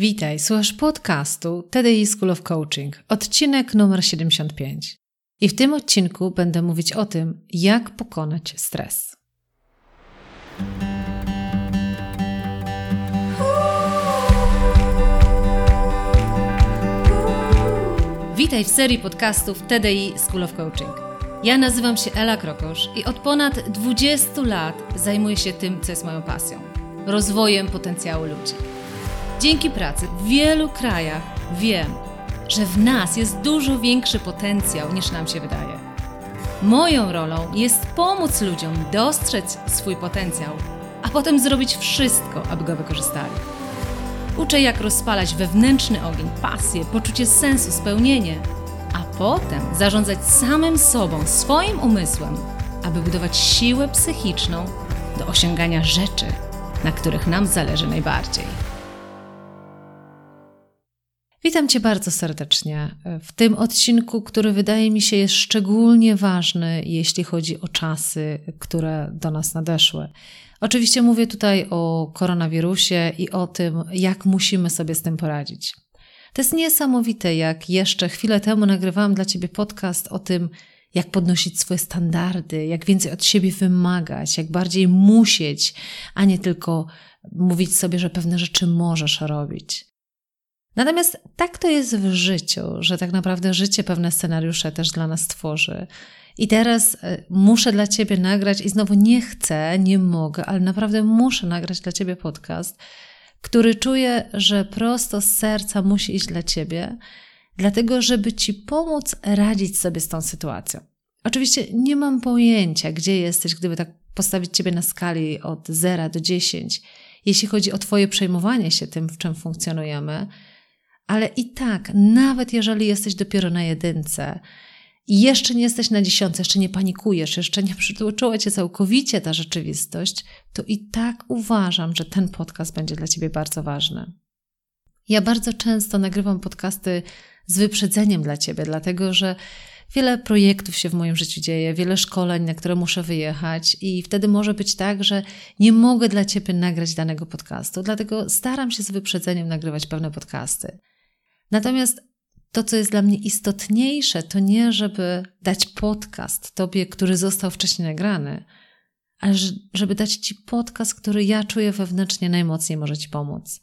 Witaj, słuchasz podcastu TDI School of Coaching, odcinek numer 75. I w tym odcinku będę mówić o tym, jak pokonać stres. Witaj w serii podcastów TDI School of Coaching. Ja nazywam się Ela Krokosz i od ponad 20 lat zajmuję się tym, co jest moją pasją rozwojem potencjału ludzi. Dzięki pracy w wielu krajach wiem, że w nas jest dużo większy potencjał niż nam się wydaje. Moją rolą jest pomóc ludziom dostrzec swój potencjał, a potem zrobić wszystko, aby go wykorzystali. Uczę, jak rozpalać wewnętrzny ogień, pasję, poczucie sensu, spełnienie, a potem zarządzać samym sobą, swoim umysłem, aby budować siłę psychiczną do osiągania rzeczy, na których nam zależy najbardziej. Witam Cię bardzo serdecznie w tym odcinku, który wydaje mi się jest szczególnie ważny, jeśli chodzi o czasy, które do nas nadeszły. Oczywiście mówię tutaj o koronawirusie i o tym, jak musimy sobie z tym poradzić. To jest niesamowite, jak jeszcze chwilę temu nagrywałam dla Ciebie podcast o tym, jak podnosić swoje standardy, jak więcej od siebie wymagać, jak bardziej musieć, a nie tylko mówić sobie, że pewne rzeczy możesz robić. Natomiast tak to jest w życiu, że tak naprawdę życie pewne scenariusze też dla nas tworzy. I teraz e, muszę dla Ciebie nagrać, i znowu nie chcę, nie mogę, ale naprawdę muszę nagrać dla Ciebie podcast, który czuję, że prosto z serca musi iść dla Ciebie, dlatego żeby Ci pomóc radzić sobie z tą sytuacją. Oczywiście nie mam pojęcia, gdzie jesteś, gdyby tak postawić Ciebie na skali od 0 do 10, jeśli chodzi o Twoje przejmowanie się tym, w czym funkcjonujemy, ale i tak, nawet jeżeli jesteś dopiero na jedynce jeszcze nie jesteś na dziesiątce, jeszcze nie panikujesz, jeszcze nie przytłoczyła Cię całkowicie ta rzeczywistość, to i tak uważam, że ten podcast będzie dla Ciebie bardzo ważny. Ja bardzo często nagrywam podcasty z wyprzedzeniem dla Ciebie, dlatego że wiele projektów się w moim życiu dzieje, wiele szkoleń, na które muszę wyjechać, i wtedy może być tak, że nie mogę dla Ciebie nagrać danego podcastu. Dlatego staram się z wyprzedzeniem nagrywać pewne podcasty. Natomiast to, co jest dla mnie istotniejsze, to nie, żeby dać podcast Tobie, który został wcześniej nagrany, ale żeby dać Ci podcast, który ja czuję wewnętrznie najmocniej może Ci pomóc.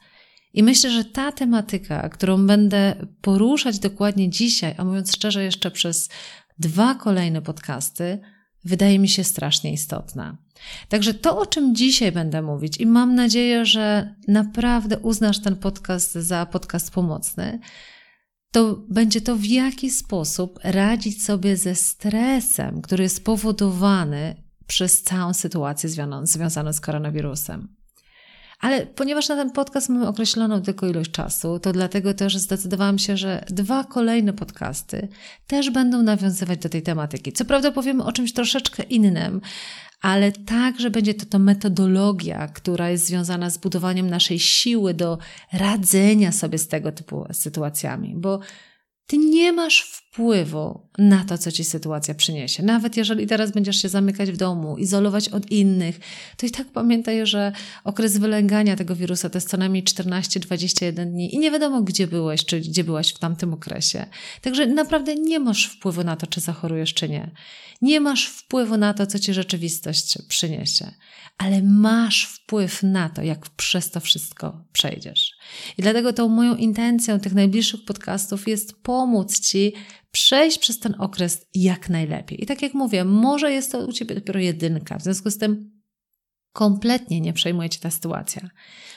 I myślę, że ta tematyka, którą będę poruszać dokładnie dzisiaj, a mówiąc szczerze, jeszcze przez dwa kolejne podcasty, wydaje mi się strasznie istotna. Także to, o czym dzisiaj będę mówić, i mam nadzieję, że naprawdę uznasz ten podcast za podcast pomocny, to będzie to, w jaki sposób radzić sobie ze stresem, który jest spowodowany przez całą sytuację związaną z koronawirusem. Ale ponieważ na ten podcast mamy określoną tylko ilość czasu, to dlatego też zdecydowałam się, że dwa kolejne podcasty też będą nawiązywać do tej tematyki. Co prawda powiemy o czymś troszeczkę innym, ale także będzie to to metodologia, która jest związana z budowaniem naszej siły do radzenia sobie z tego typu sytuacjami, bo ty nie masz wpływu na to, co ci sytuacja przyniesie. Nawet jeżeli teraz będziesz się zamykać w domu, izolować od innych, to i tak pamiętaj, że okres wylęgania tego wirusa to jest co najmniej 14-21 dni i nie wiadomo, gdzie byłeś, czy gdzie byłaś w tamtym okresie. Także naprawdę nie masz wpływu na to, czy zachorujesz, czy nie. Nie masz wpływu na to, co ci rzeczywistość przyniesie, ale masz wpływ na to, jak przez to wszystko przejdziesz. I dlatego tą moją intencją tych najbliższych podcastów jest pomóc ci przejść przez ten okres jak najlepiej. I tak jak mówię, może jest to u ciebie dopiero jedynka, w związku z tym kompletnie nie przejmuje cię ta sytuacja.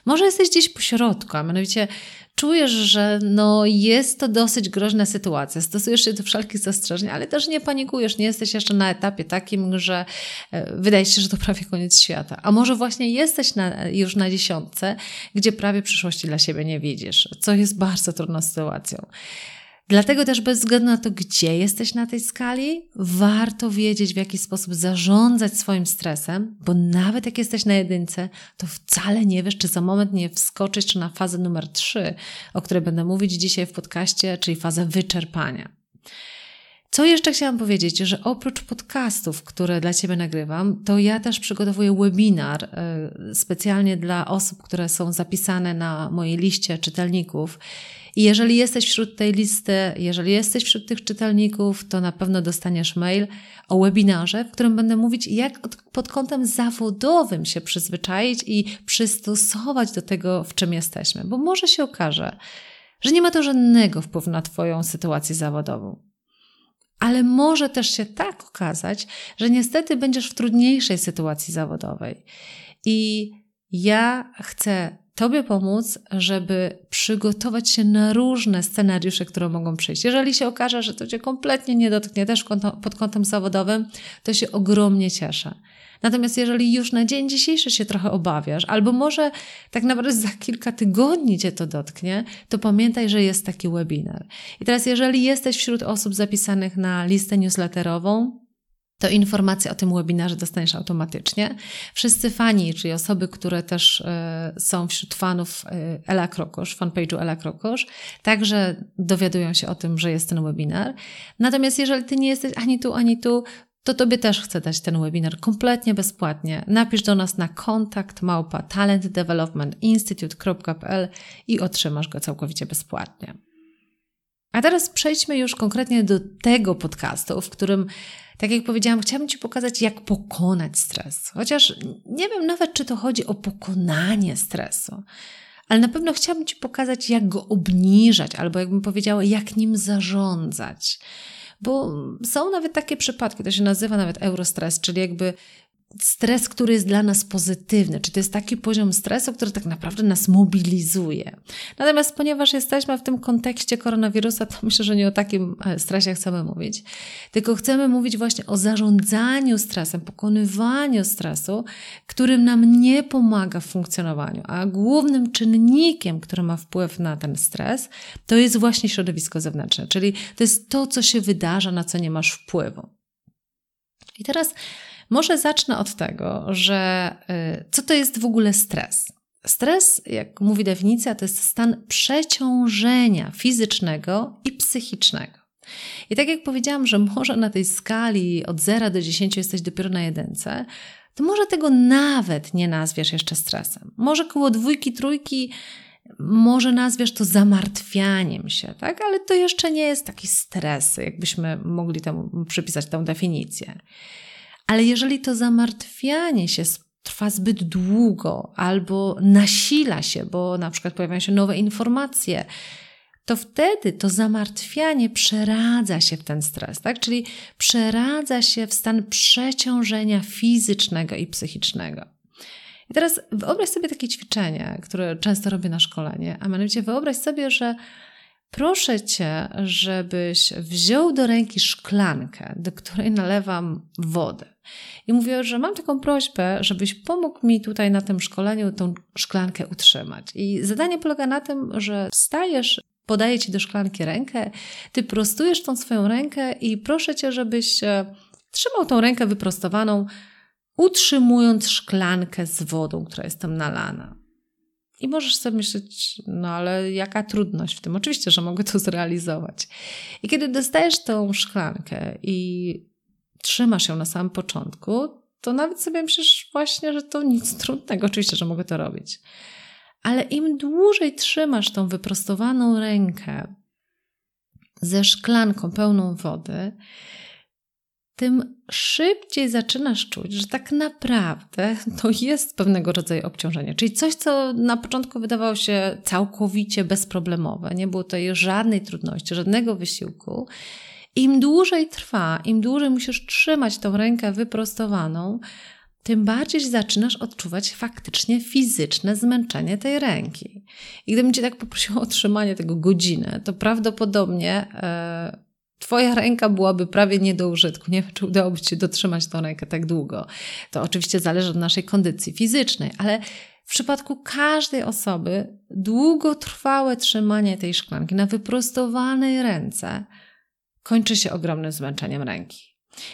Może jesteś gdzieś po środku, a mianowicie czujesz, że no jest to dosyć groźna sytuacja, stosujesz się do wszelkich zastrzeżeń, ale też nie panikujesz, nie jesteś jeszcze na etapie takim, że e, wydaje się, że to prawie koniec świata. A może właśnie jesteś na, już na dziesiątce, gdzie prawie przyszłości dla siebie nie widzisz, co jest bardzo trudną sytuacją. Dlatego też bez względu na to, gdzie jesteś na tej skali, warto wiedzieć, w jaki sposób zarządzać swoim stresem, bo nawet jak jesteś na jedynce, to wcale nie wiesz, czy za moment nie wskoczysz czy na fazę numer trzy, o której będę mówić dzisiaj w podcaście, czyli fazę wyczerpania. Co jeszcze chciałam powiedzieć, że oprócz podcastów, które dla Ciebie nagrywam, to ja też przygotowuję webinar y, specjalnie dla osób, które są zapisane na mojej liście czytelników. I jeżeli jesteś wśród tej listy, jeżeli jesteś wśród tych czytelników, to na pewno dostaniesz mail o webinarze, w którym będę mówić, jak pod kątem zawodowym się przyzwyczaić i przystosować do tego, w czym jesteśmy. Bo może się okaże, że nie ma to żadnego wpływu na Twoją sytuację zawodową. Ale może też się tak okazać, że niestety będziesz w trudniejszej sytuacji zawodowej. I ja chcę Tobie pomóc, żeby przygotować się na różne scenariusze, które mogą przyjść. Jeżeli się okaże, że to Cię kompletnie nie dotknie też pod kątem zawodowym, to się ogromnie cieszę. Natomiast jeżeli już na dzień dzisiejszy się trochę obawiasz, albo może tak naprawdę za kilka tygodni cię to dotknie, to pamiętaj, że jest taki webinar. I teraz, jeżeli jesteś wśród osób zapisanych na listę newsletterową, to informacje o tym webinarze dostaniesz automatycznie. Wszyscy fani, czyli osoby, które też y, są wśród fanów y, Ela Krokosz, fanpage'u Ela Krokosz, także dowiadują się o tym, że jest ten webinar. Natomiast jeżeli ty nie jesteś ani tu, ani tu, to Tobie też chcę dać ten webinar kompletnie bezpłatnie. Napisz do nas na kontakt małpa talentdevelopmentinstitute.pl i otrzymasz go całkowicie bezpłatnie. A teraz przejdźmy już konkretnie do tego podcastu, w którym, tak jak powiedziałam, chciałabym Ci pokazać, jak pokonać stres. Chociaż nie wiem nawet, czy to chodzi o pokonanie stresu, ale na pewno chciałabym Ci pokazać, jak go obniżać, albo jakbym powiedziała, jak nim zarządzać. Bo są nawet takie przypadki, to się nazywa nawet eurostres, czyli jakby stres, który jest dla nas pozytywny, czy to jest taki poziom stresu, który tak naprawdę nas mobilizuje. Natomiast ponieważ jesteśmy w tym kontekście koronawirusa, to myślę, że nie o takim e, stresie chcemy mówić, tylko chcemy mówić właśnie o zarządzaniu stresem, pokonywaniu stresu, którym nam nie pomaga w funkcjonowaniu, a głównym czynnikiem, który ma wpływ na ten stres, to jest właśnie środowisko zewnętrzne, czyli to jest to, co się wydarza, na co nie masz wpływu. I teraz może zacznę od tego, że y, co to jest w ogóle stres? Stres, jak mówi definicja, to jest stan przeciążenia fizycznego i psychicznego. I tak jak powiedziałam, że może na tej skali od 0 do 10 jesteś dopiero na jedynce, to może tego nawet nie nazwiesz jeszcze stresem. Może koło dwójki, trójki może nazwiesz to zamartwianiem się, tak? Ale to jeszcze nie jest taki stres, jakbyśmy mogli temu przypisać tę definicję. Ale jeżeli to zamartwianie się trwa zbyt długo albo nasila się, bo na przykład pojawiają się nowe informacje, to wtedy to zamartwianie przeradza się w ten stres, tak? Czyli przeradza się w stan przeciążenia fizycznego i psychicznego. I teraz wyobraź sobie takie ćwiczenie, które często robię na szkolenie, a mianowicie wyobraź sobie, że Proszę cię, żebyś wziął do ręki szklankę, do której nalewam wodę. I mówię, że mam taką prośbę, żebyś pomógł mi tutaj na tym szkoleniu tą szklankę utrzymać. I zadanie polega na tym, że wstajesz, podaję ci do szklanki rękę, ty prostujesz tą swoją rękę i proszę cię, żebyś e, trzymał tą rękę wyprostowaną, utrzymując szklankę z wodą, która jest tam nalana. I możesz sobie myśleć, no ale jaka trudność w tym? Oczywiście, że mogę to zrealizować. I kiedy dostajesz tą szklankę i trzymasz ją na samym początku, to nawet sobie myślisz właśnie, że to nic trudnego. Oczywiście, że mogę to robić. Ale im dłużej trzymasz tą wyprostowaną rękę ze szklanką pełną wody, tym szybciej zaczynasz czuć, że tak naprawdę to jest pewnego rodzaju obciążenie. Czyli coś, co na początku wydawało się całkowicie bezproblemowe, nie było tutaj żadnej trudności, żadnego wysiłku. Im dłużej trwa, im dłużej musisz trzymać tą rękę wyprostowaną, tym bardziej zaczynasz odczuwać faktycznie fizyczne zmęczenie tej ręki. I gdybym Cię tak poprosiła o trzymanie tego godzinę, to prawdopodobnie. Yy, Twoja ręka byłaby prawie nie do użytku. Nie wiem, czy udałoby Ci dotrzymać tą rękę tak długo. To oczywiście zależy od naszej kondycji fizycznej, ale w przypadku każdej osoby długotrwałe trzymanie tej szklanki na wyprostowanej ręce kończy się ogromnym zmęczeniem ręki.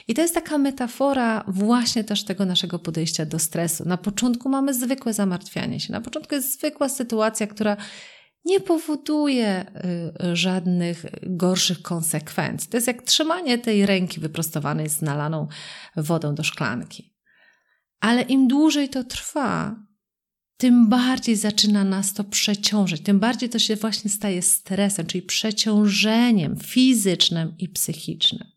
I to jest taka metafora właśnie też tego naszego podejścia do stresu. Na początku mamy zwykłe zamartwianie się, na początku jest zwykła sytuacja, która nie powoduje y, żadnych gorszych konsekwencji. To jest jak trzymanie tej ręki wyprostowanej z nalaną wodą do szklanki. Ale im dłużej to trwa, tym bardziej zaczyna nas to przeciążyć, tym bardziej to się właśnie staje stresem, czyli przeciążeniem fizycznym i psychicznym.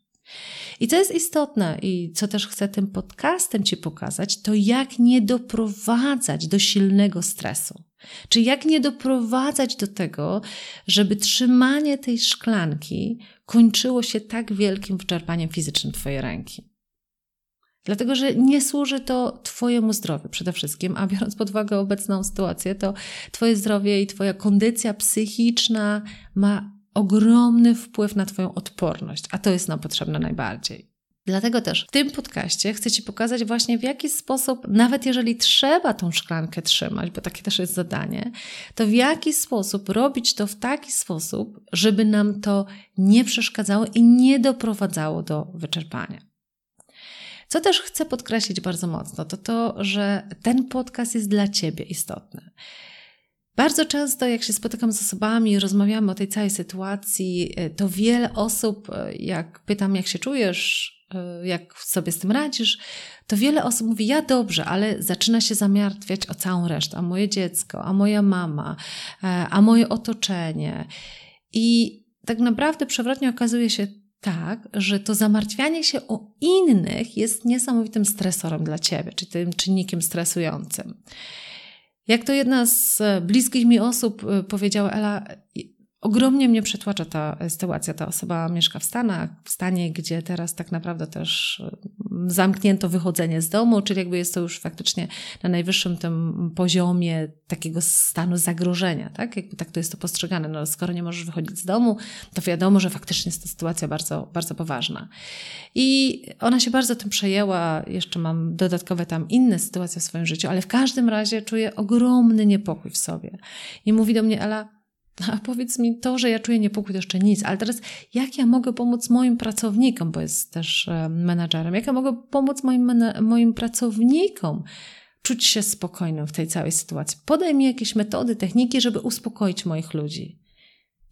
I co jest istotne i co też chcę tym podcastem Ci pokazać, to jak nie doprowadzać do silnego stresu. Czy jak nie doprowadzać do tego, żeby trzymanie tej szklanki kończyło się tak wielkim wyczerpaniem fizycznym Twojej ręki. Dlatego, że nie służy to Twojemu zdrowiu przede wszystkim, a biorąc pod uwagę obecną sytuację, to Twoje zdrowie i Twoja kondycja psychiczna ma ogromny wpływ na Twoją odporność, a to jest nam potrzebne najbardziej. Dlatego też w tym podcaście chcę Ci pokazać właśnie w jaki sposób, nawet jeżeli trzeba tą szklankę trzymać, bo takie też jest zadanie, to w jaki sposób robić to w taki sposób, żeby nam to nie przeszkadzało i nie doprowadzało do wyczerpania. Co też chcę podkreślić bardzo mocno, to to, że ten podcast jest dla Ciebie istotny. Bardzo często, jak się spotykam z osobami rozmawiamy o tej całej sytuacji, to wiele osób, jak pytam, jak się czujesz, jak sobie z tym radzisz, to wiele osób mówi: Ja dobrze, ale zaczyna się zamartwiać o całą resztę, a moje dziecko, a moja mama, a moje otoczenie. I tak naprawdę przewrotnie okazuje się tak, że to zamartwianie się o innych jest niesamowitym stresorem dla ciebie, czy tym czynnikiem stresującym. Jak to jedna z bliskich mi osób powiedziała, Ela, Ogromnie mnie przetłacza ta sytuacja. Ta osoba mieszka w Stanach, w stanie, gdzie teraz tak naprawdę też zamknięto wychodzenie z domu, czyli jakby jest to już faktycznie na najwyższym tym poziomie takiego stanu zagrożenia, tak? Jakby tak to jest to postrzegane. No, skoro nie możesz wychodzić z domu, to wiadomo, że faktycznie jest to sytuacja bardzo, bardzo poważna. I ona się bardzo tym przejęła. Jeszcze mam dodatkowe tam inne sytuacje w swoim życiu, ale w każdym razie czuję ogromny niepokój w sobie. I mówi do mnie Ela, a powiedz mi to, że ja czuję niepokój, to jeszcze nic, ale teraz jak ja mogę pomóc moim pracownikom, bo jest też e, menadżerem, jak ja mogę pomóc moim, moim pracownikom czuć się spokojnym w tej całej sytuacji? Podaj mi jakieś metody, techniki, żeby uspokoić moich ludzi.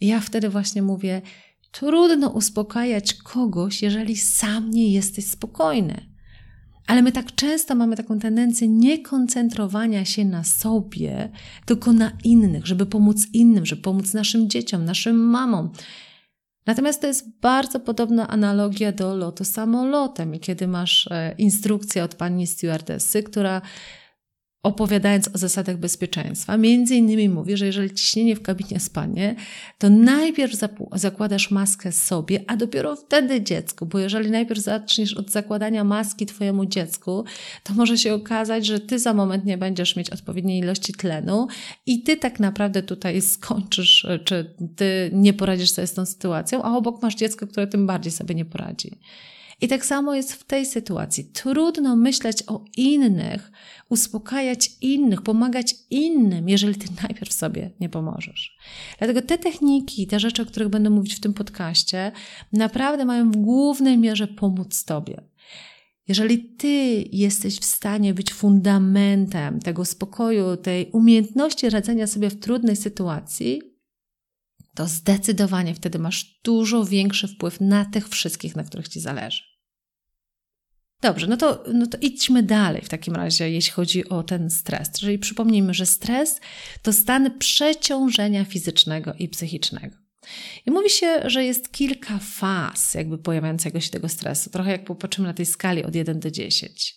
I ja wtedy właśnie mówię, trudno uspokajać kogoś, jeżeli sam nie jesteś spokojny. Ale my tak często mamy taką tendencję nie koncentrowania się na sobie, tylko na innych, żeby pomóc innym, żeby pomóc naszym dzieciom, naszym mamom. Natomiast to jest bardzo podobna analogia do lotu samolotem. I kiedy masz e, instrukcję od pani stewardessy, która opowiadając o zasadach bezpieczeństwa, między innymi mówi, że jeżeli ciśnienie w kabinie spadnie, to najpierw zakładasz maskę sobie, a dopiero wtedy dziecku, bo jeżeli najpierw zaczniesz od zakładania maski twojemu dziecku, to może się okazać, że ty za moment nie będziesz mieć odpowiedniej ilości tlenu i ty tak naprawdę tutaj skończysz, czy ty nie poradzisz sobie z tą sytuacją, a obok masz dziecko, które tym bardziej sobie nie poradzi. I tak samo jest w tej sytuacji. Trudno myśleć o innych, uspokajać innych, pomagać innym, jeżeli ty najpierw sobie nie pomożesz. Dlatego te techniki, te rzeczy, o których będę mówić w tym podcaście, naprawdę mają w głównej mierze pomóc tobie. Jeżeli ty jesteś w stanie być fundamentem tego spokoju, tej umiejętności radzenia sobie w trudnej sytuacji, to zdecydowanie wtedy masz dużo większy wpływ na tych wszystkich, na których ci zależy. Dobrze, no to, no to idźmy dalej w takim razie, jeśli chodzi o ten stres. Czyli przypomnijmy, że stres to stan przeciążenia fizycznego i psychicznego. I mówi się, że jest kilka faz jakby pojawiającego się tego stresu. Trochę jak popatrzymy na tej skali od 1 do 10.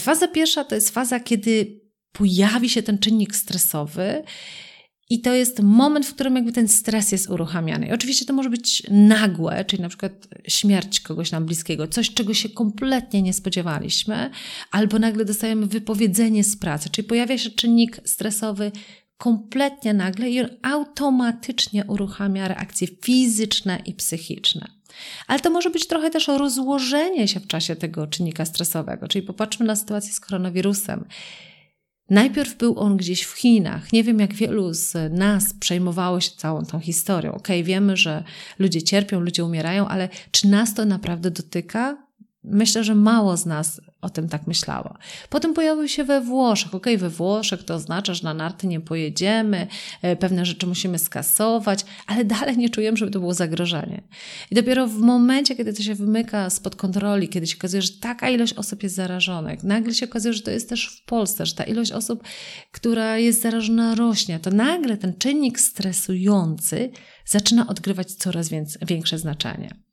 Faza pierwsza to jest faza, kiedy pojawi się ten czynnik stresowy i to jest moment, w którym jakby ten stres jest uruchamiany. I oczywiście to może być nagłe, czyli na przykład śmierć kogoś nam bliskiego, coś, czego się kompletnie nie spodziewaliśmy, albo nagle dostajemy wypowiedzenie z pracy, czyli pojawia się czynnik stresowy kompletnie nagle i on automatycznie uruchamia reakcje fizyczne i psychiczne. Ale to może być trochę też rozłożenie się w czasie tego czynnika stresowego, czyli popatrzmy na sytuację z koronawirusem. Najpierw był on gdzieś w Chinach. Nie wiem, jak wielu z nas przejmowało się całą tą historią. Okej, okay, wiemy, że ludzie cierpią, ludzie umierają, ale czy nas to naprawdę dotyka? Myślę, że mało z nas o tym tak myślało. Potem pojawił się we Włoszech. Ok, we Włoszech to oznacza, że na narty nie pojedziemy, e, pewne rzeczy musimy skasować, ale dalej nie czujemy, żeby to było zagrożenie. I dopiero w momencie, kiedy to się wymyka spod kontroli, kiedy się okazuje, że taka ilość osób jest zarażonych, nagle się okazuje, że to jest też w Polsce, że ta ilość osób, która jest zarażona rośnie, to nagle ten czynnik stresujący zaczyna odgrywać coraz większe znaczenie.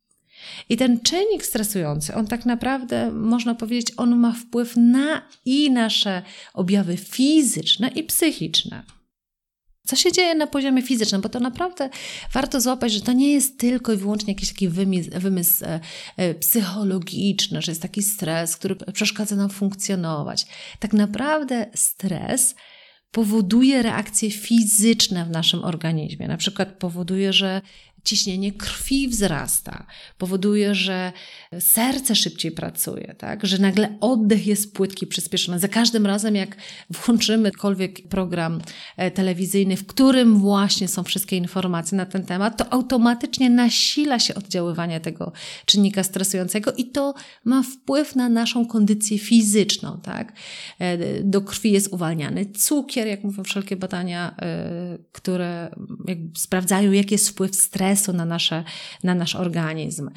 I ten czynnik stresujący, on tak naprawdę, można powiedzieć, on ma wpływ na i nasze objawy fizyczne i psychiczne. Co się dzieje na poziomie fizycznym, bo to naprawdę warto złapać, że to nie jest tylko i wyłącznie jakiś taki wymysł, wymysł e, e, psychologiczny, że jest taki stres, który przeszkadza nam funkcjonować. Tak naprawdę stres powoduje reakcje fizyczne w naszym organizmie. Na przykład powoduje, że ciśnienie krwi wzrasta, powoduje, że serce szybciej pracuje, tak? że nagle oddech jest płytki, przyspieszony. Za każdym razem, jak włączymy jakikolwiek program e, telewizyjny, w którym właśnie są wszystkie informacje na ten temat, to automatycznie nasila się oddziaływanie tego czynnika stresującego i to ma wpływ na naszą kondycję fizyczną. Tak? E, do krwi jest uwalniany cukier, jak mówią wszelkie badania, e, które sprawdzają, jaki jest wpływ stresu stresu na, nasze, na nasz organizm.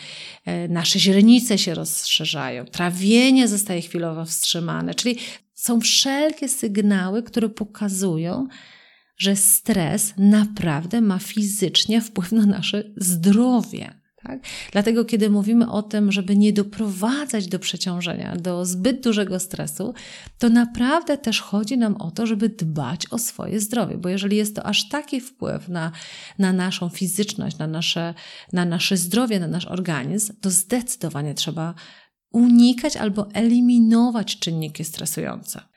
E, nasze źrenice się rozszerzają, trawienie zostaje chwilowo wstrzymane, czyli są wszelkie sygnały, które pokazują, że stres naprawdę ma fizycznie wpływ na nasze zdrowie. Tak? Dlatego, kiedy mówimy o tym, żeby nie doprowadzać do przeciążenia, do zbyt dużego stresu, to naprawdę też chodzi nam o to, żeby dbać o swoje zdrowie, bo jeżeli jest to aż taki wpływ na, na naszą fizyczność, na nasze, na nasze zdrowie, na nasz organizm, to zdecydowanie trzeba unikać albo eliminować czynniki stresujące.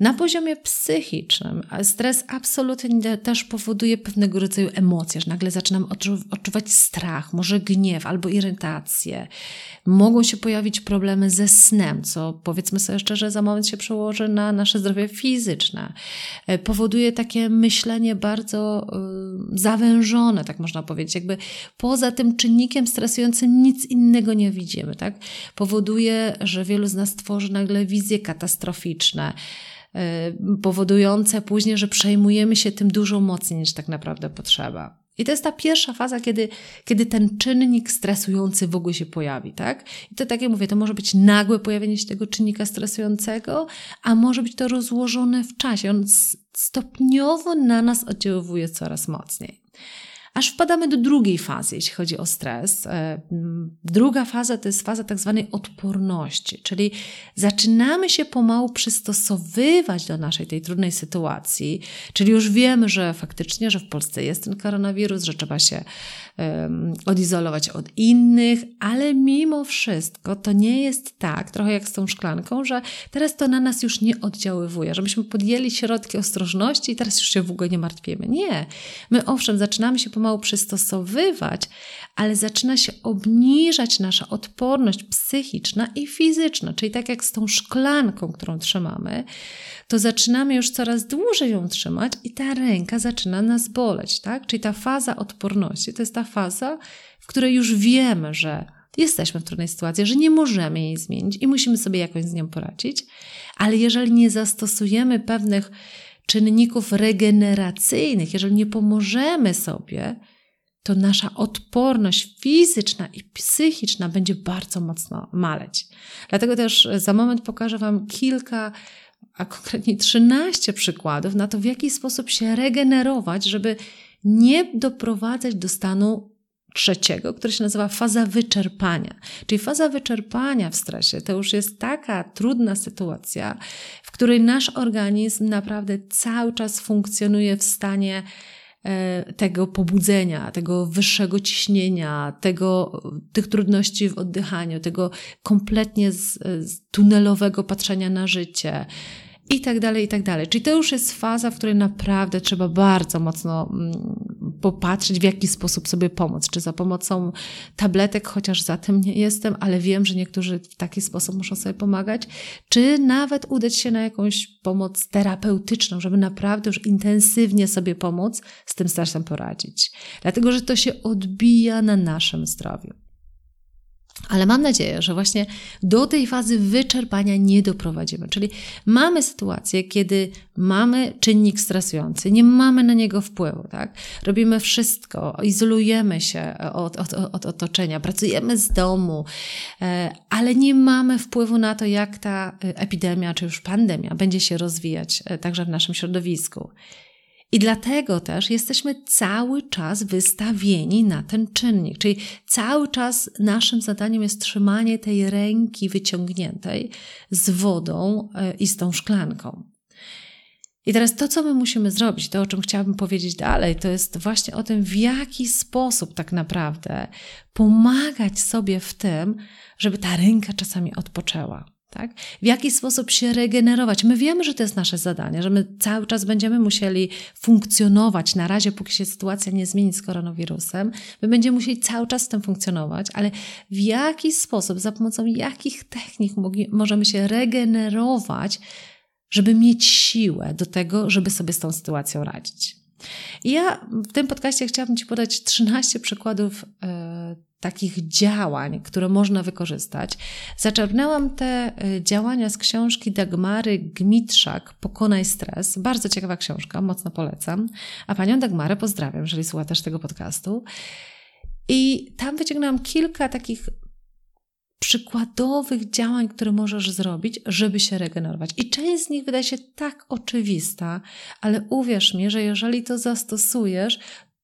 Na poziomie psychicznym stres absolutnie też powoduje pewnego rodzaju emocje, że nagle zaczynam odczuwać strach, może gniew albo irytację. Mogą się pojawić problemy ze snem, co powiedzmy sobie szczerze, za moment się przełoży na nasze zdrowie fizyczne. E, powoduje takie myślenie bardzo y, zawężone, tak można powiedzieć. Jakby poza tym czynnikiem stresującym nic innego nie widzimy. Tak? Powoduje, że wielu z nas tworzy nagle wizje katastroficzne. Y, powodujące później, że przejmujemy się tym dużo mocniej niż tak naprawdę potrzeba. I to jest ta pierwsza faza, kiedy, kiedy ten czynnik stresujący w ogóle się pojawi, tak? I to tak jak mówię, to może być nagłe pojawienie się tego czynnika stresującego, a może być to rozłożone w czasie. On stopniowo na nas oddziaływuje coraz mocniej aż wpadamy do drugiej fazy, jeśli chodzi o stres. E, druga faza to jest faza tak zwanej odporności, czyli zaczynamy się pomału przystosowywać do naszej tej trudnej sytuacji, czyli już wiemy, że faktycznie, że w Polsce jest ten koronawirus, że trzeba się odizolować od innych, ale mimo wszystko to nie jest tak, trochę jak z tą szklanką, że teraz to na nas już nie oddziaływuje, że myśmy podjęli środki ostrożności i teraz już się w ogóle nie martwimy. Nie. My owszem, zaczynamy się pomału przystosowywać, ale zaczyna się obniżać nasza odporność psychiczna i fizyczna, czyli tak jak z tą szklanką, którą trzymamy, to zaczynamy już coraz dłużej ją trzymać i ta ręka zaczyna nas boleć, tak? Czyli ta faza odporności to jest ta faza, w której już wiemy, że jesteśmy w trudnej sytuacji, że nie możemy jej zmienić i musimy sobie jakoś z nią poradzić, ale jeżeli nie zastosujemy pewnych czynników regeneracyjnych, jeżeli nie pomożemy sobie, to nasza odporność fizyczna i psychiczna będzie bardzo mocno maleć. Dlatego też za moment pokażę Wam kilka a konkretnie 13 przykładów na to, w jaki sposób się regenerować, żeby nie doprowadzać do stanu trzeciego, który się nazywa faza wyczerpania. Czyli faza wyczerpania w stresie to już jest taka trudna sytuacja, w której nasz organizm naprawdę cały czas funkcjonuje w stanie e, tego pobudzenia, tego wyższego ciśnienia, tego, tych trudności w oddychaniu, tego kompletnie z, z tunelowego patrzenia na życie i tak dalej, i tak dalej. Czyli to już jest faza, w której naprawdę trzeba bardzo mocno mm, popatrzeć, w jaki sposób sobie pomóc. Czy za pomocą tabletek, chociaż za tym nie jestem, ale wiem, że niektórzy w taki sposób muszą sobie pomagać, czy nawet udać się na jakąś pomoc terapeutyczną, żeby naprawdę już intensywnie sobie pomóc z tym stresem poradzić. Dlatego, że to się odbija na naszym zdrowiu. Ale mam nadzieję, że właśnie do tej fazy wyczerpania nie doprowadzimy. Czyli mamy sytuację, kiedy mamy czynnik stresujący, nie mamy na niego wpływu, tak? Robimy wszystko, izolujemy się od, od, od otoczenia, pracujemy z domu, e, ale nie mamy wpływu na to, jak ta epidemia czy już pandemia będzie się rozwijać e, także w naszym środowisku. I dlatego też jesteśmy cały czas wystawieni na ten czynnik, czyli cały czas naszym zadaniem jest trzymanie tej ręki wyciągniętej z wodą e, i z tą szklanką. I teraz to, co my musimy zrobić, to o czym chciałabym powiedzieć dalej, to jest właśnie o tym, w jaki sposób tak naprawdę pomagać sobie w tym, żeby ta ręka czasami odpoczęła. Tak? W jaki sposób się regenerować? My wiemy, że to jest nasze zadanie, że my cały czas będziemy musieli funkcjonować. Na razie, póki się sytuacja nie zmieni z koronawirusem, my będziemy musieli cały czas z tym funkcjonować, ale w jaki sposób, za pomocą jakich technik możemy się regenerować, żeby mieć siłę do tego, żeby sobie z tą sytuacją radzić? I ja w tym podcaście chciałabym Ci podać 13 przykładów. Yy, takich działań, które można wykorzystać. Zaczerpnęłam te y, działania z książki Dagmary Gmitrzak Pokonaj stres. Bardzo ciekawa książka, mocno polecam. A panią Dagmarę pozdrawiam, jeżeli słucha też tego podcastu. I tam wyciągnęłam kilka takich przykładowych działań, które możesz zrobić, żeby się regenerować. I część z nich wydaje się tak oczywista, ale uwierz mi, że jeżeli to zastosujesz,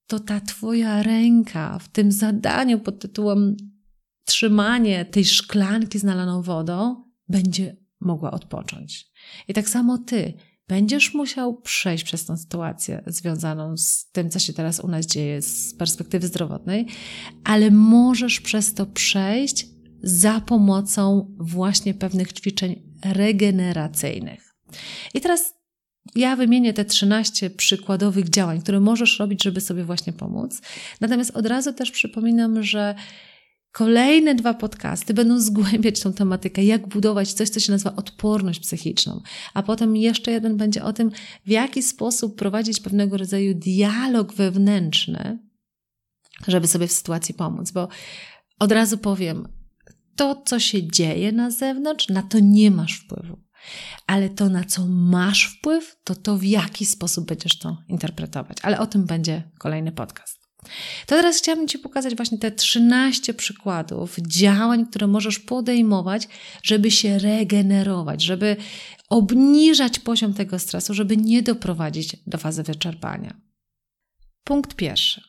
to ta Twoja ręka w tym zadaniu pod tytułem trzymanie tej szklanki z nalaną wodą będzie mogła odpocząć. I tak samo Ty będziesz musiał przejść przez tą sytuację związaną z tym, co się teraz u nas dzieje z perspektywy zdrowotnej, ale możesz przez to przejść za pomocą właśnie pewnych ćwiczeń regeneracyjnych. I teraz ja wymienię te 13 przykładowych działań, które możesz robić, żeby sobie właśnie pomóc. Natomiast od razu też przypominam, że Kolejne dwa podcasty będą zgłębiać tą tematykę, jak budować coś, co się nazywa odporność psychiczną. A potem jeszcze jeden będzie o tym, w jaki sposób prowadzić pewnego rodzaju dialog wewnętrzny, żeby sobie w sytuacji pomóc. Bo od razu powiem, to, co się dzieje na zewnątrz, na to nie masz wpływu ale to, na co masz wpływ, to to, w jaki sposób będziesz to interpretować. Ale o tym będzie kolejny podcast. To teraz chciałabym Ci pokazać właśnie te 13 przykładów działań, które możesz podejmować, żeby się regenerować, żeby obniżać poziom tego stresu, żeby nie doprowadzić do fazy wyczerpania. Punkt pierwszy.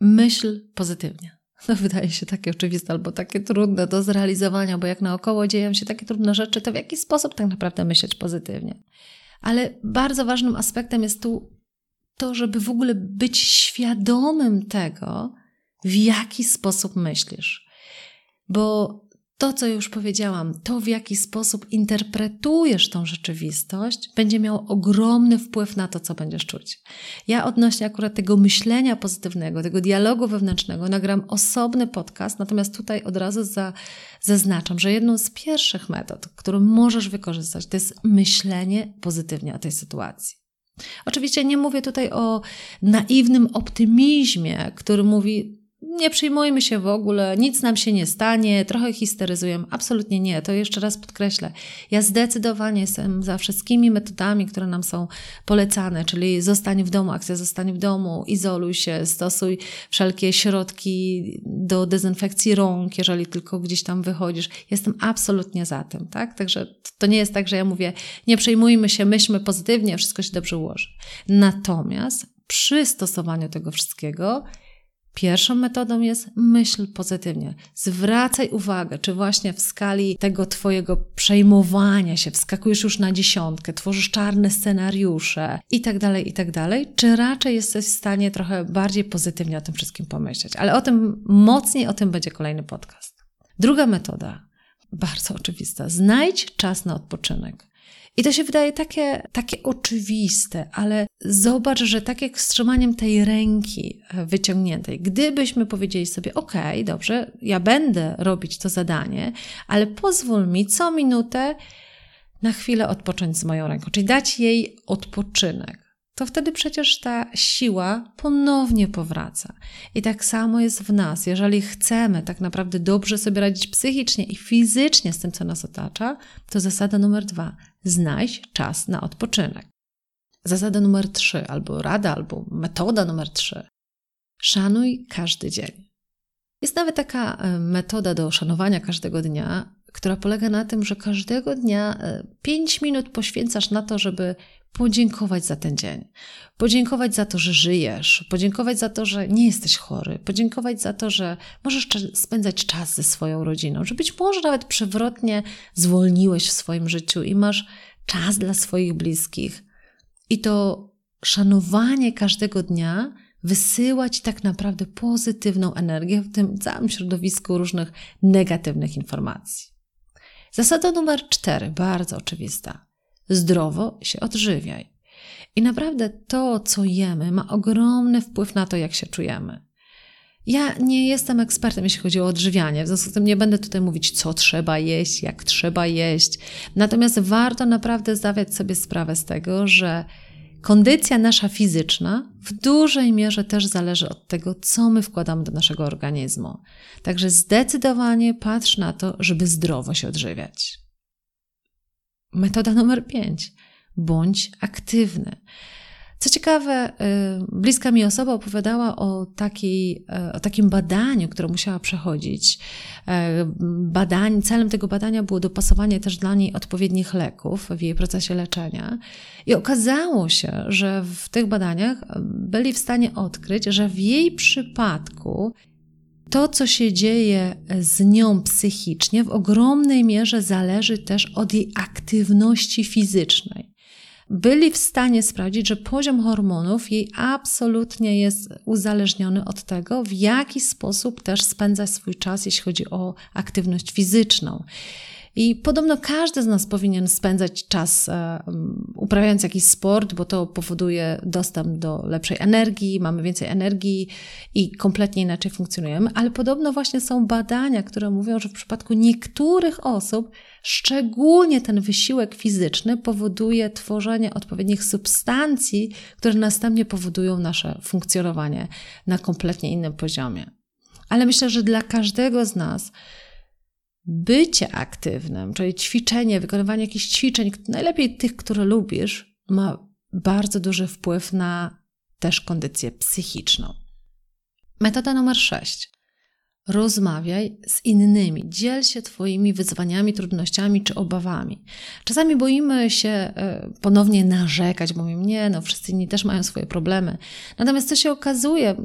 Myśl pozytywnie. To wydaje się takie oczywiste albo takie trudne do zrealizowania, bo jak naokoło dzieją się takie trudne rzeczy, to w jaki sposób tak naprawdę myśleć pozytywnie? Ale bardzo ważnym aspektem jest tu to, żeby w ogóle być świadomym tego, w jaki sposób myślisz. Bo to, co już powiedziałam, to w jaki sposób interpretujesz tą rzeczywistość, będzie miało ogromny wpływ na to, co będziesz czuć. Ja odnośnie akurat tego myślenia pozytywnego, tego dialogu wewnętrznego, nagram osobny podcast, natomiast tutaj od razu za, zaznaczam, że jedną z pierwszych metod, którą możesz wykorzystać, to jest myślenie pozytywnie o tej sytuacji. Oczywiście nie mówię tutaj o naiwnym optymizmie, który mówi, nie przyjmujmy się w ogóle, nic nam się nie stanie, trochę histeryzujemy. Absolutnie nie, to jeszcze raz podkreślę. Ja zdecydowanie jestem za wszystkimi metodami, które nam są polecane, czyli zostań w domu, akcja zostań w domu, izoluj się, stosuj wszelkie środki do dezynfekcji rąk, jeżeli tylko gdzieś tam wychodzisz. Jestem absolutnie za tym, tak? Także to nie jest tak, że ja mówię, nie przejmujmy się, myślmy pozytywnie, wszystko się dobrze ułoży. Natomiast przy stosowaniu tego wszystkiego, Pierwszą metodą jest myśl pozytywnie. Zwracaj uwagę, czy właśnie w skali tego Twojego przejmowania się wskakujesz już na dziesiątkę, tworzysz czarne scenariusze i tak dalej, i tak czy raczej jesteś w stanie trochę bardziej pozytywnie o tym wszystkim pomyśleć. Ale o tym mocniej, o tym będzie kolejny podcast. Druga metoda, bardzo oczywista. Znajdź czas na odpoczynek. I to się wydaje takie, takie oczywiste, ale zobacz, że tak jak z trzymaniem tej ręki e, wyciągniętej, gdybyśmy powiedzieli sobie, OK, dobrze, ja będę robić to zadanie, ale pozwól mi co minutę na chwilę odpocząć z moją ręką, czyli dać jej odpoczynek. To wtedy przecież ta siła ponownie powraca. I tak samo jest w nas. Jeżeli chcemy tak naprawdę dobrze sobie radzić psychicznie i fizycznie z tym, co nas otacza, to zasada numer dwa: znajdź czas na odpoczynek. Zasada numer trzy, albo rada, albo metoda numer trzy: szanuj każdy dzień. Jest nawet taka e, metoda do szanowania każdego dnia, która polega na tym, że każdego dnia 5 e, minut poświęcasz na to, żeby podziękować za ten dzień. Podziękować za to, że żyjesz, podziękować za to, że nie jesteś chory, podziękować za to, że możesz spędzać czas ze swoją rodziną, że być może nawet przewrotnie zwolniłeś w swoim życiu i masz czas dla swoich bliskich. I to szanowanie każdego dnia wysyłać tak naprawdę pozytywną energię w tym całym środowisku różnych negatywnych informacji. Zasada numer cztery, bardzo oczywista. Zdrowo się odżywiaj. I naprawdę to, co jemy, ma ogromny wpływ na to, jak się czujemy. Ja nie jestem ekspertem, jeśli chodzi o odżywianie, w związku z tym nie będę tutaj mówić, co trzeba jeść, jak trzeba jeść. Natomiast warto naprawdę zdawać sobie sprawę z tego, że kondycja nasza fizyczna w dużej mierze też zależy od tego, co my wkładamy do naszego organizmu. Także zdecydowanie patrz na to, żeby zdrowo się odżywiać. Metoda numer 5. Bądź aktywny. Co ciekawe, y, bliska mi osoba opowiadała o, takiej, y, o takim badaniu, które musiała przechodzić. Y, badań, celem tego badania było dopasowanie też dla niej odpowiednich leków w jej procesie leczenia. I okazało się, że w tych badaniach byli w stanie odkryć, że w jej przypadku to, co się dzieje z nią psychicznie, w ogromnej mierze zależy też od jej aktywności fizycznej byli w stanie sprawdzić, że poziom hormonów jej absolutnie jest uzależniony od tego, w jaki sposób też spędza swój czas, jeśli chodzi o aktywność fizyczną. I podobno każdy z nas powinien spędzać czas e, uprawiając jakiś sport, bo to powoduje dostęp do lepszej energii, mamy więcej energii i kompletnie inaczej funkcjonujemy. Ale podobno właśnie są badania, które mówią, że w przypadku niektórych osób szczególnie ten wysiłek fizyczny powoduje tworzenie odpowiednich substancji, które następnie powodują nasze funkcjonowanie na kompletnie innym poziomie. Ale myślę, że dla każdego z nas bycie aktywnym, czyli ćwiczenie, wykonywanie jakichś ćwiczeń, najlepiej tych, które lubisz, ma bardzo duży wpływ na też kondycję psychiczną. Metoda numer 6. Rozmawiaj z innymi, dziel się Twoimi wyzwaniami, trudnościami czy obawami. Czasami boimy się e, ponownie narzekać, bo mówimy, nie, no wszyscy inni też mają swoje problemy. Natomiast co się okazuje,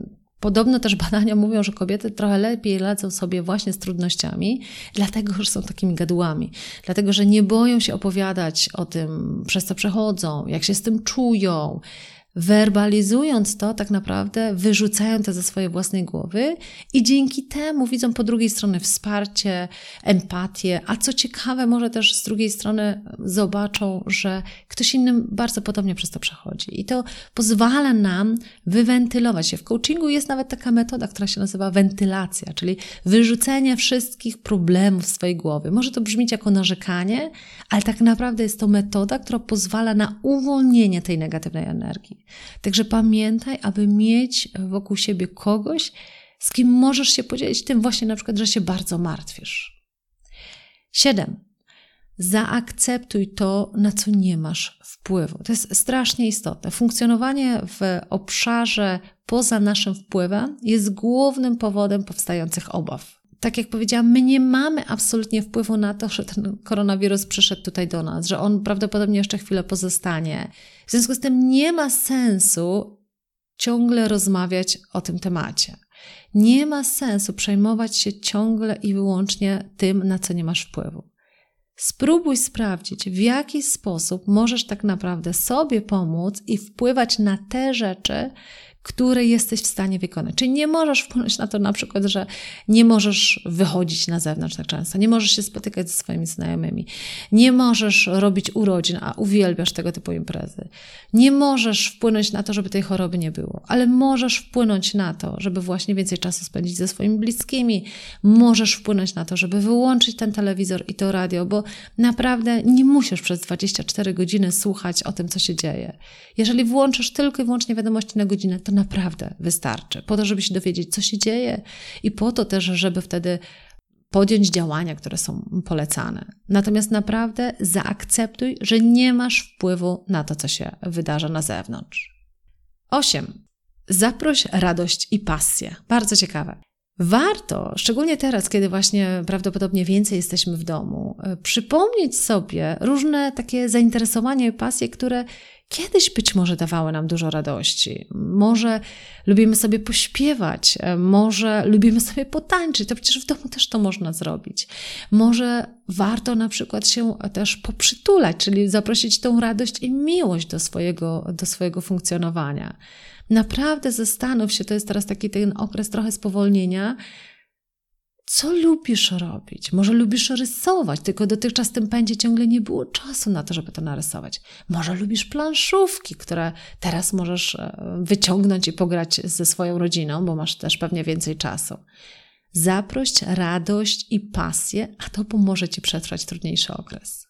Podobno też badania mówią, że kobiety trochę lepiej radzą sobie właśnie z trudnościami, dlatego że są takimi gadłami, dlatego że nie boją się opowiadać o tym, przez co przechodzą, jak się z tym czują, Werbalizując to, tak naprawdę wyrzucają to ze swojej własnej głowy i dzięki temu widzą po drugiej stronie wsparcie, empatię, a co ciekawe, może też z drugiej strony zobaczą, że ktoś innym bardzo podobnie przez to przechodzi. I to pozwala nam wywentylować się. W coachingu jest nawet taka metoda, która się nazywa wentylacja, czyli wyrzucenie wszystkich problemów z swojej głowy. Może to brzmieć jako narzekanie, ale tak naprawdę jest to metoda, która pozwala na uwolnienie tej negatywnej energii. Także pamiętaj, aby mieć wokół siebie kogoś, z kim możesz się podzielić tym właśnie na przykład, że się bardzo martwisz. Siedem. Zaakceptuj to, na co nie masz wpływu. To jest strasznie istotne. Funkcjonowanie w obszarze poza naszym wpływem jest głównym powodem powstających obaw tak jak powiedziałam, my nie mamy absolutnie wpływu na to, że ten koronawirus przyszedł tutaj do nas, że on prawdopodobnie jeszcze chwilę pozostanie. W związku z tym nie ma sensu ciągle rozmawiać o tym temacie. Nie ma sensu przejmować się ciągle i wyłącznie tym, na co nie masz wpływu. Spróbuj sprawdzić, w jaki sposób możesz tak naprawdę sobie pomóc i wpływać na te rzeczy, które jesteś w stanie wykonać. Czyli nie możesz wpłynąć na to na przykład, że nie możesz wychodzić na zewnątrz tak często, nie możesz się spotykać ze swoimi znajomymi, nie możesz robić urodzin, a uwielbiasz tego typu imprezy. Nie możesz wpłynąć na to, żeby tej choroby nie było, ale możesz wpłynąć na to, żeby właśnie więcej czasu spędzić ze swoimi bliskimi. Możesz wpłynąć na to, żeby wyłączyć ten telewizor i to radio, bo naprawdę nie musisz przez 24 godziny słuchać o tym, co się dzieje. Jeżeli włączysz tylko i wyłącznie wiadomości na godzinę, to naprawdę wystarczy. Po to, żeby się dowiedzieć, co się dzieje i po to też, żeby wtedy podjąć działania, które są polecane. Natomiast naprawdę zaakceptuj, że nie masz wpływu na to, co się wydarza na zewnątrz. 8. Zaproś radość i pasję. Bardzo ciekawe. Warto, szczególnie teraz, kiedy właśnie prawdopodobnie więcej jesteśmy w domu, e, przypomnieć sobie różne takie zainteresowania i pasje, które kiedyś być może dawały nam dużo radości. Może lubimy sobie pośpiewać, e, może lubimy sobie potańczyć, to przecież w domu też to można zrobić. Może warto na przykład się też poprzytulać, czyli zaprosić tą radość i miłość do swojego, do swojego funkcjonowania. Naprawdę zastanów się, to jest teraz taki ten okres trochę spowolnienia, co lubisz robić? Może lubisz rysować, tylko dotychczas w tym pędzie ciągle nie było czasu na to, żeby to narysować. Może lubisz planszówki, które teraz możesz e, wyciągnąć i pograć ze swoją rodziną, bo masz też pewnie więcej czasu. Zaprość radość i pasję, a to pomoże ci przetrwać trudniejszy okres.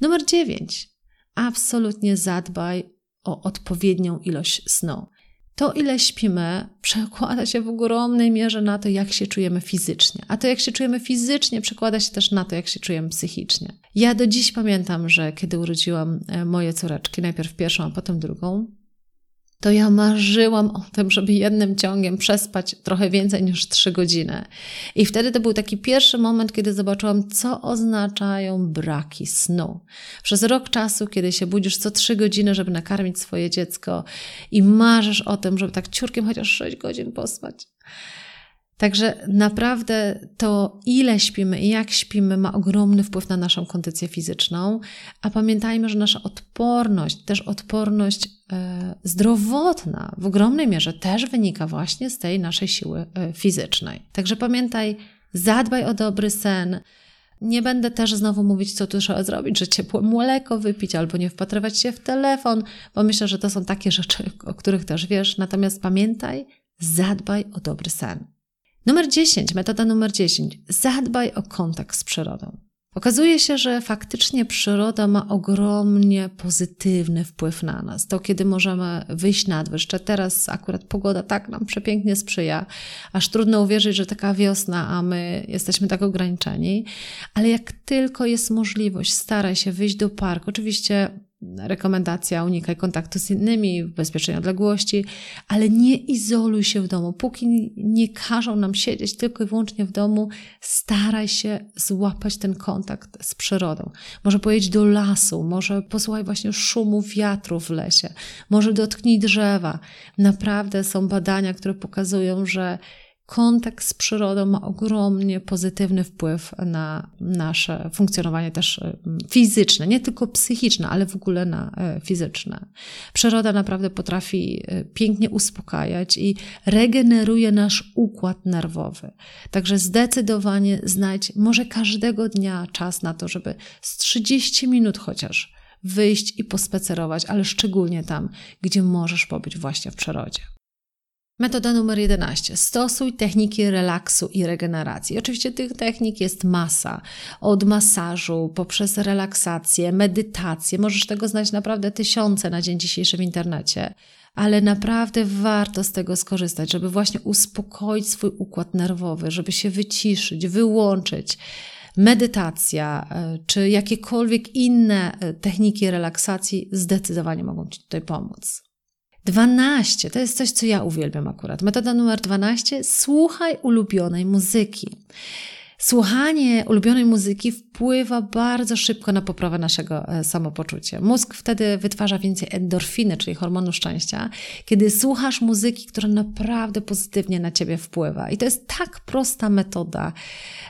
Numer dziewięć. Absolutnie zadbaj o odpowiednią ilość snu to, ile śpimy, przekłada się w ogromnej mierze na to, jak się czujemy fizycznie. A to, jak się czujemy fizycznie, przekłada się też na to, jak się czujemy psychicznie. Ja do dziś pamiętam, że kiedy urodziłam e, moje córeczki, najpierw pierwszą, a potem drugą, to ja marzyłam o tym, żeby jednym ciągiem przespać trochę więcej niż trzy godziny. I wtedy to był taki pierwszy moment, kiedy zobaczyłam, co oznaczają braki snu. Przez rok czasu, kiedy się budzisz co trzy godziny, żeby nakarmić swoje dziecko i marzysz o tym, żeby tak ciurkiem chociaż sześć godzin pospać. Także naprawdę to, ile śpimy i jak śpimy, ma ogromny wpływ na naszą kondycję fizyczną, a pamiętajmy, że nasza odporność, też odporność e, zdrowotna w ogromnej mierze też wynika właśnie z tej naszej siły e, fizycznej. Także pamiętaj, zadbaj o dobry sen. Nie będę też znowu mówić, co tu trzeba zrobić, że ciepłe mleko wypić albo nie wpatrywać się w telefon, bo myślę, że to są takie rzeczy, o których też wiesz. Natomiast pamiętaj, zadbaj o dobry sen. Numer 10, metoda numer 10. Zadbaj o kontakt z przyrodą. Okazuje się, że faktycznie przyroda ma ogromnie pozytywny wpływ na nas. To, kiedy możemy wyjść na dwór, jeszcze teraz akurat pogoda tak nam przepięknie sprzyja, aż trudno uwierzyć, że taka wiosna, a my jesteśmy tak ograniczeni. Ale jak tylko jest możliwość, staraj się wyjść do parku. Oczywiście rekomendacja unikaj kontaktu z innymi w bezpiecznej odległości, ale nie izoluj się w domu. Póki nie każą nam siedzieć tylko i wyłącznie w domu, staraj się złapać ten kontakt z przyrodą. Może pojedź do lasu, może posłuchaj właśnie szumu wiatru w lesie, może dotknij drzewa. Naprawdę są badania, które pokazują, że kontakt z przyrodą ma ogromnie pozytywny wpływ na nasze funkcjonowanie też e, fizyczne, nie tylko psychiczne, ale w ogóle na e, fizyczne. Przyroda naprawdę potrafi e, pięknie uspokajać i regeneruje nasz układ nerwowy. Także zdecydowanie znajdź może każdego dnia czas na to, żeby z 30 minut chociaż wyjść i pospacerować, ale szczególnie tam, gdzie możesz pobyć właśnie w przyrodzie. Metoda numer 11. Stosuj techniki relaksu i regeneracji. Oczywiście tych technik jest masa. Od masażu, poprzez relaksację, medytację. Możesz tego znać naprawdę tysiące na dzień dzisiejszy w internecie. Ale naprawdę warto z tego skorzystać, żeby właśnie uspokoić swój układ nerwowy, żeby się wyciszyć, wyłączyć medytacja e, czy jakiekolwiek inne e, techniki relaksacji zdecydowanie mogą Ci tutaj pomóc. 12 to jest coś, co ja uwielbiam akurat. Metoda numer 12 słuchaj ulubionej muzyki. Słuchanie ulubionej muzyki wpływa bardzo szybko na poprawę naszego e, samopoczucia. Mózg wtedy wytwarza więcej endorfiny, czyli hormonu szczęścia, kiedy słuchasz muzyki, która naprawdę pozytywnie na ciebie wpływa. I to jest tak prosta metoda,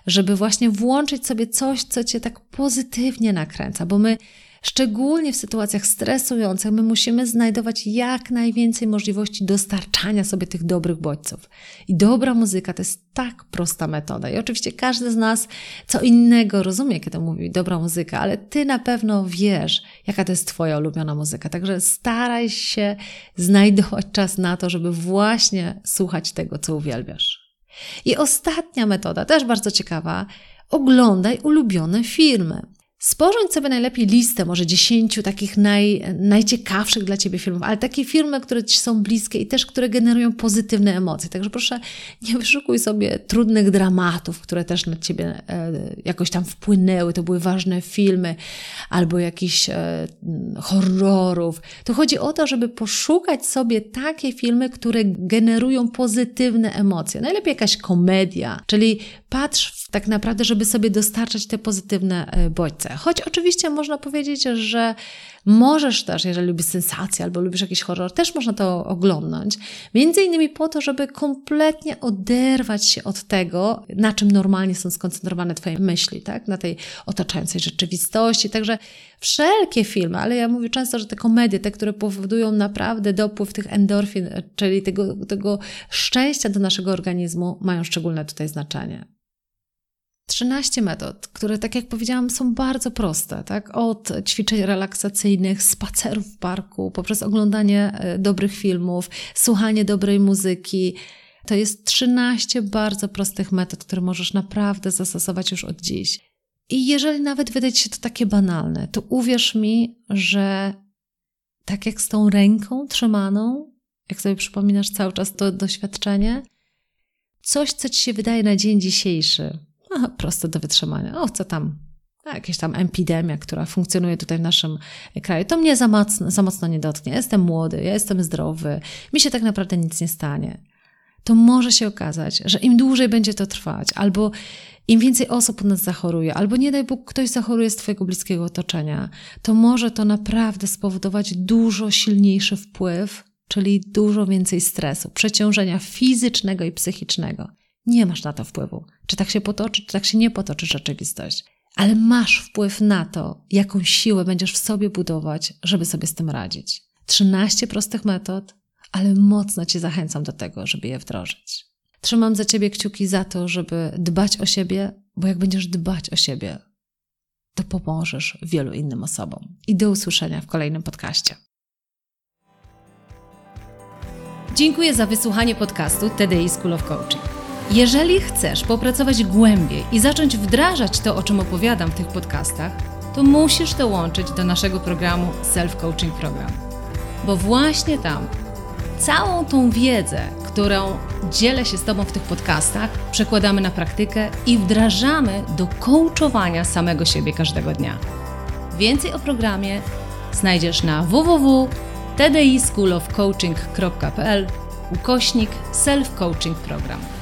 żeby właśnie włączyć sobie coś, co cię tak pozytywnie nakręca, bo my Szczególnie w sytuacjach stresujących my musimy znajdować jak najwięcej możliwości dostarczania sobie tych dobrych bodźców. I dobra muzyka to jest tak prosta metoda. I oczywiście każdy z nas co innego rozumie, kiedy mówi dobra muzyka, ale ty na pewno wiesz, jaka to jest twoja ulubiona muzyka. Także staraj się znajdować czas na to, żeby właśnie słuchać tego, co uwielbiasz. I ostatnia metoda, też bardzo ciekawa, oglądaj ulubione filmy. Sporządź sobie najlepiej listę, może dziesięciu takich naj, najciekawszych dla Ciebie filmów, ale takie filmy, które Ci są bliskie i też, które generują pozytywne emocje. Także proszę, nie wyszukuj sobie trudnych dramatów, które też na Ciebie e, jakoś tam wpłynęły, to były ważne filmy, albo jakichś e, horrorów. To chodzi o to, żeby poszukać sobie takie filmy, które generują pozytywne emocje. Najlepiej jakaś komedia, czyli patrz tak naprawdę, żeby sobie dostarczać te pozytywne e, bodźce. Choć oczywiście można powiedzieć, że możesz też, jeżeli lubisz sensację albo lubisz jakiś horror, też można to oglądnąć. Między innymi po to, żeby kompletnie oderwać się od tego, na czym normalnie są skoncentrowane Twoje myśli, tak? Na tej otaczającej rzeczywistości. Także wszelkie filmy, ale ja mówię często, że te komedie, te, które powodują naprawdę dopływ tych endorfin, czyli tego, tego szczęścia do naszego organizmu, mają szczególne tutaj znaczenie. 13 metod, które, tak jak powiedziałam, są bardzo proste, tak? Od ćwiczeń relaksacyjnych, spacerów w parku, poprzez oglądanie e, dobrych filmów, słuchanie dobrej muzyki. To jest 13 bardzo prostych metod, które możesz naprawdę zastosować już od dziś. I jeżeli nawet wydaje się to takie banalne, to uwierz mi, że tak jak z tą ręką trzymaną, jak sobie przypominasz cały czas to doświadczenie, coś, co ci się wydaje na dzień dzisiejszy, Aha, proste do wytrzymania. O, co tam? Jakaś tam epidemia, która funkcjonuje tutaj w naszym kraju. To mnie za mocno, za mocno nie dotknie. jestem młody, ja jestem zdrowy, mi się tak naprawdę nic nie stanie. To może się okazać, że im dłużej będzie to trwać, albo im więcej osób u nas zachoruje, albo nie daj Bóg, ktoś zachoruje z Twojego bliskiego otoczenia, to może to naprawdę spowodować dużo silniejszy wpływ, czyli dużo więcej stresu, przeciążenia fizycznego i psychicznego. Nie masz na to wpływu, czy tak się potoczy, czy tak się nie potoczy rzeczywistość. Ale masz wpływ na to, jaką siłę będziesz w sobie budować, żeby sobie z tym radzić. 13 prostych metod, ale mocno Cię zachęcam do tego, żeby je wdrożyć. Trzymam za Ciebie kciuki za to, żeby dbać o siebie, bo jak będziesz dbać o siebie, to pomożesz wielu innym osobom. I do usłyszenia w kolejnym podcaście. Dziękuję za wysłuchanie podcastu TDI School of Coaching. Jeżeli chcesz popracować głębiej i zacząć wdrażać to, o czym opowiadam w tych podcastach, to musisz dołączyć do naszego programu Self Coaching Program. Bo właśnie tam całą tą wiedzę, którą dzielę się z Tobą w tych podcastach, przekładamy na praktykę i wdrażamy do coachowania samego siebie każdego dnia. Więcej o programie znajdziesz na www.tdischoolofcoaching.pl ukośnik Self Coaching Program.